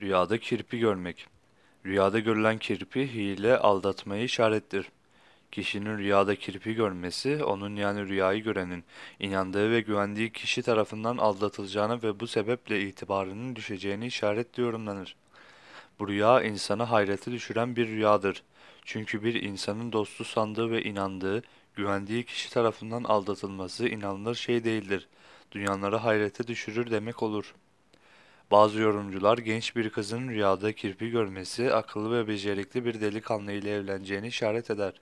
Rüyada kirpi görmek. Rüyada görülen kirpi hile, aldatmayı işarettir. Kişinin rüyada kirpi görmesi, onun yani rüyayı görenin, inandığı ve güvendiği kişi tarafından aldatılacağını ve bu sebeple itibarının düşeceğini işaretli yorumlanır. Bu rüya insanı hayrete düşüren bir rüyadır. Çünkü bir insanın dostu sandığı ve inandığı, güvendiği kişi tarafından aldatılması inanılır şey değildir. Dünyaları hayrete düşürür demek olur. Bazı yorumcular genç bir kızın rüyada kirpi görmesi akıllı ve becerikli bir delikanlı ile evleneceğini işaret eder.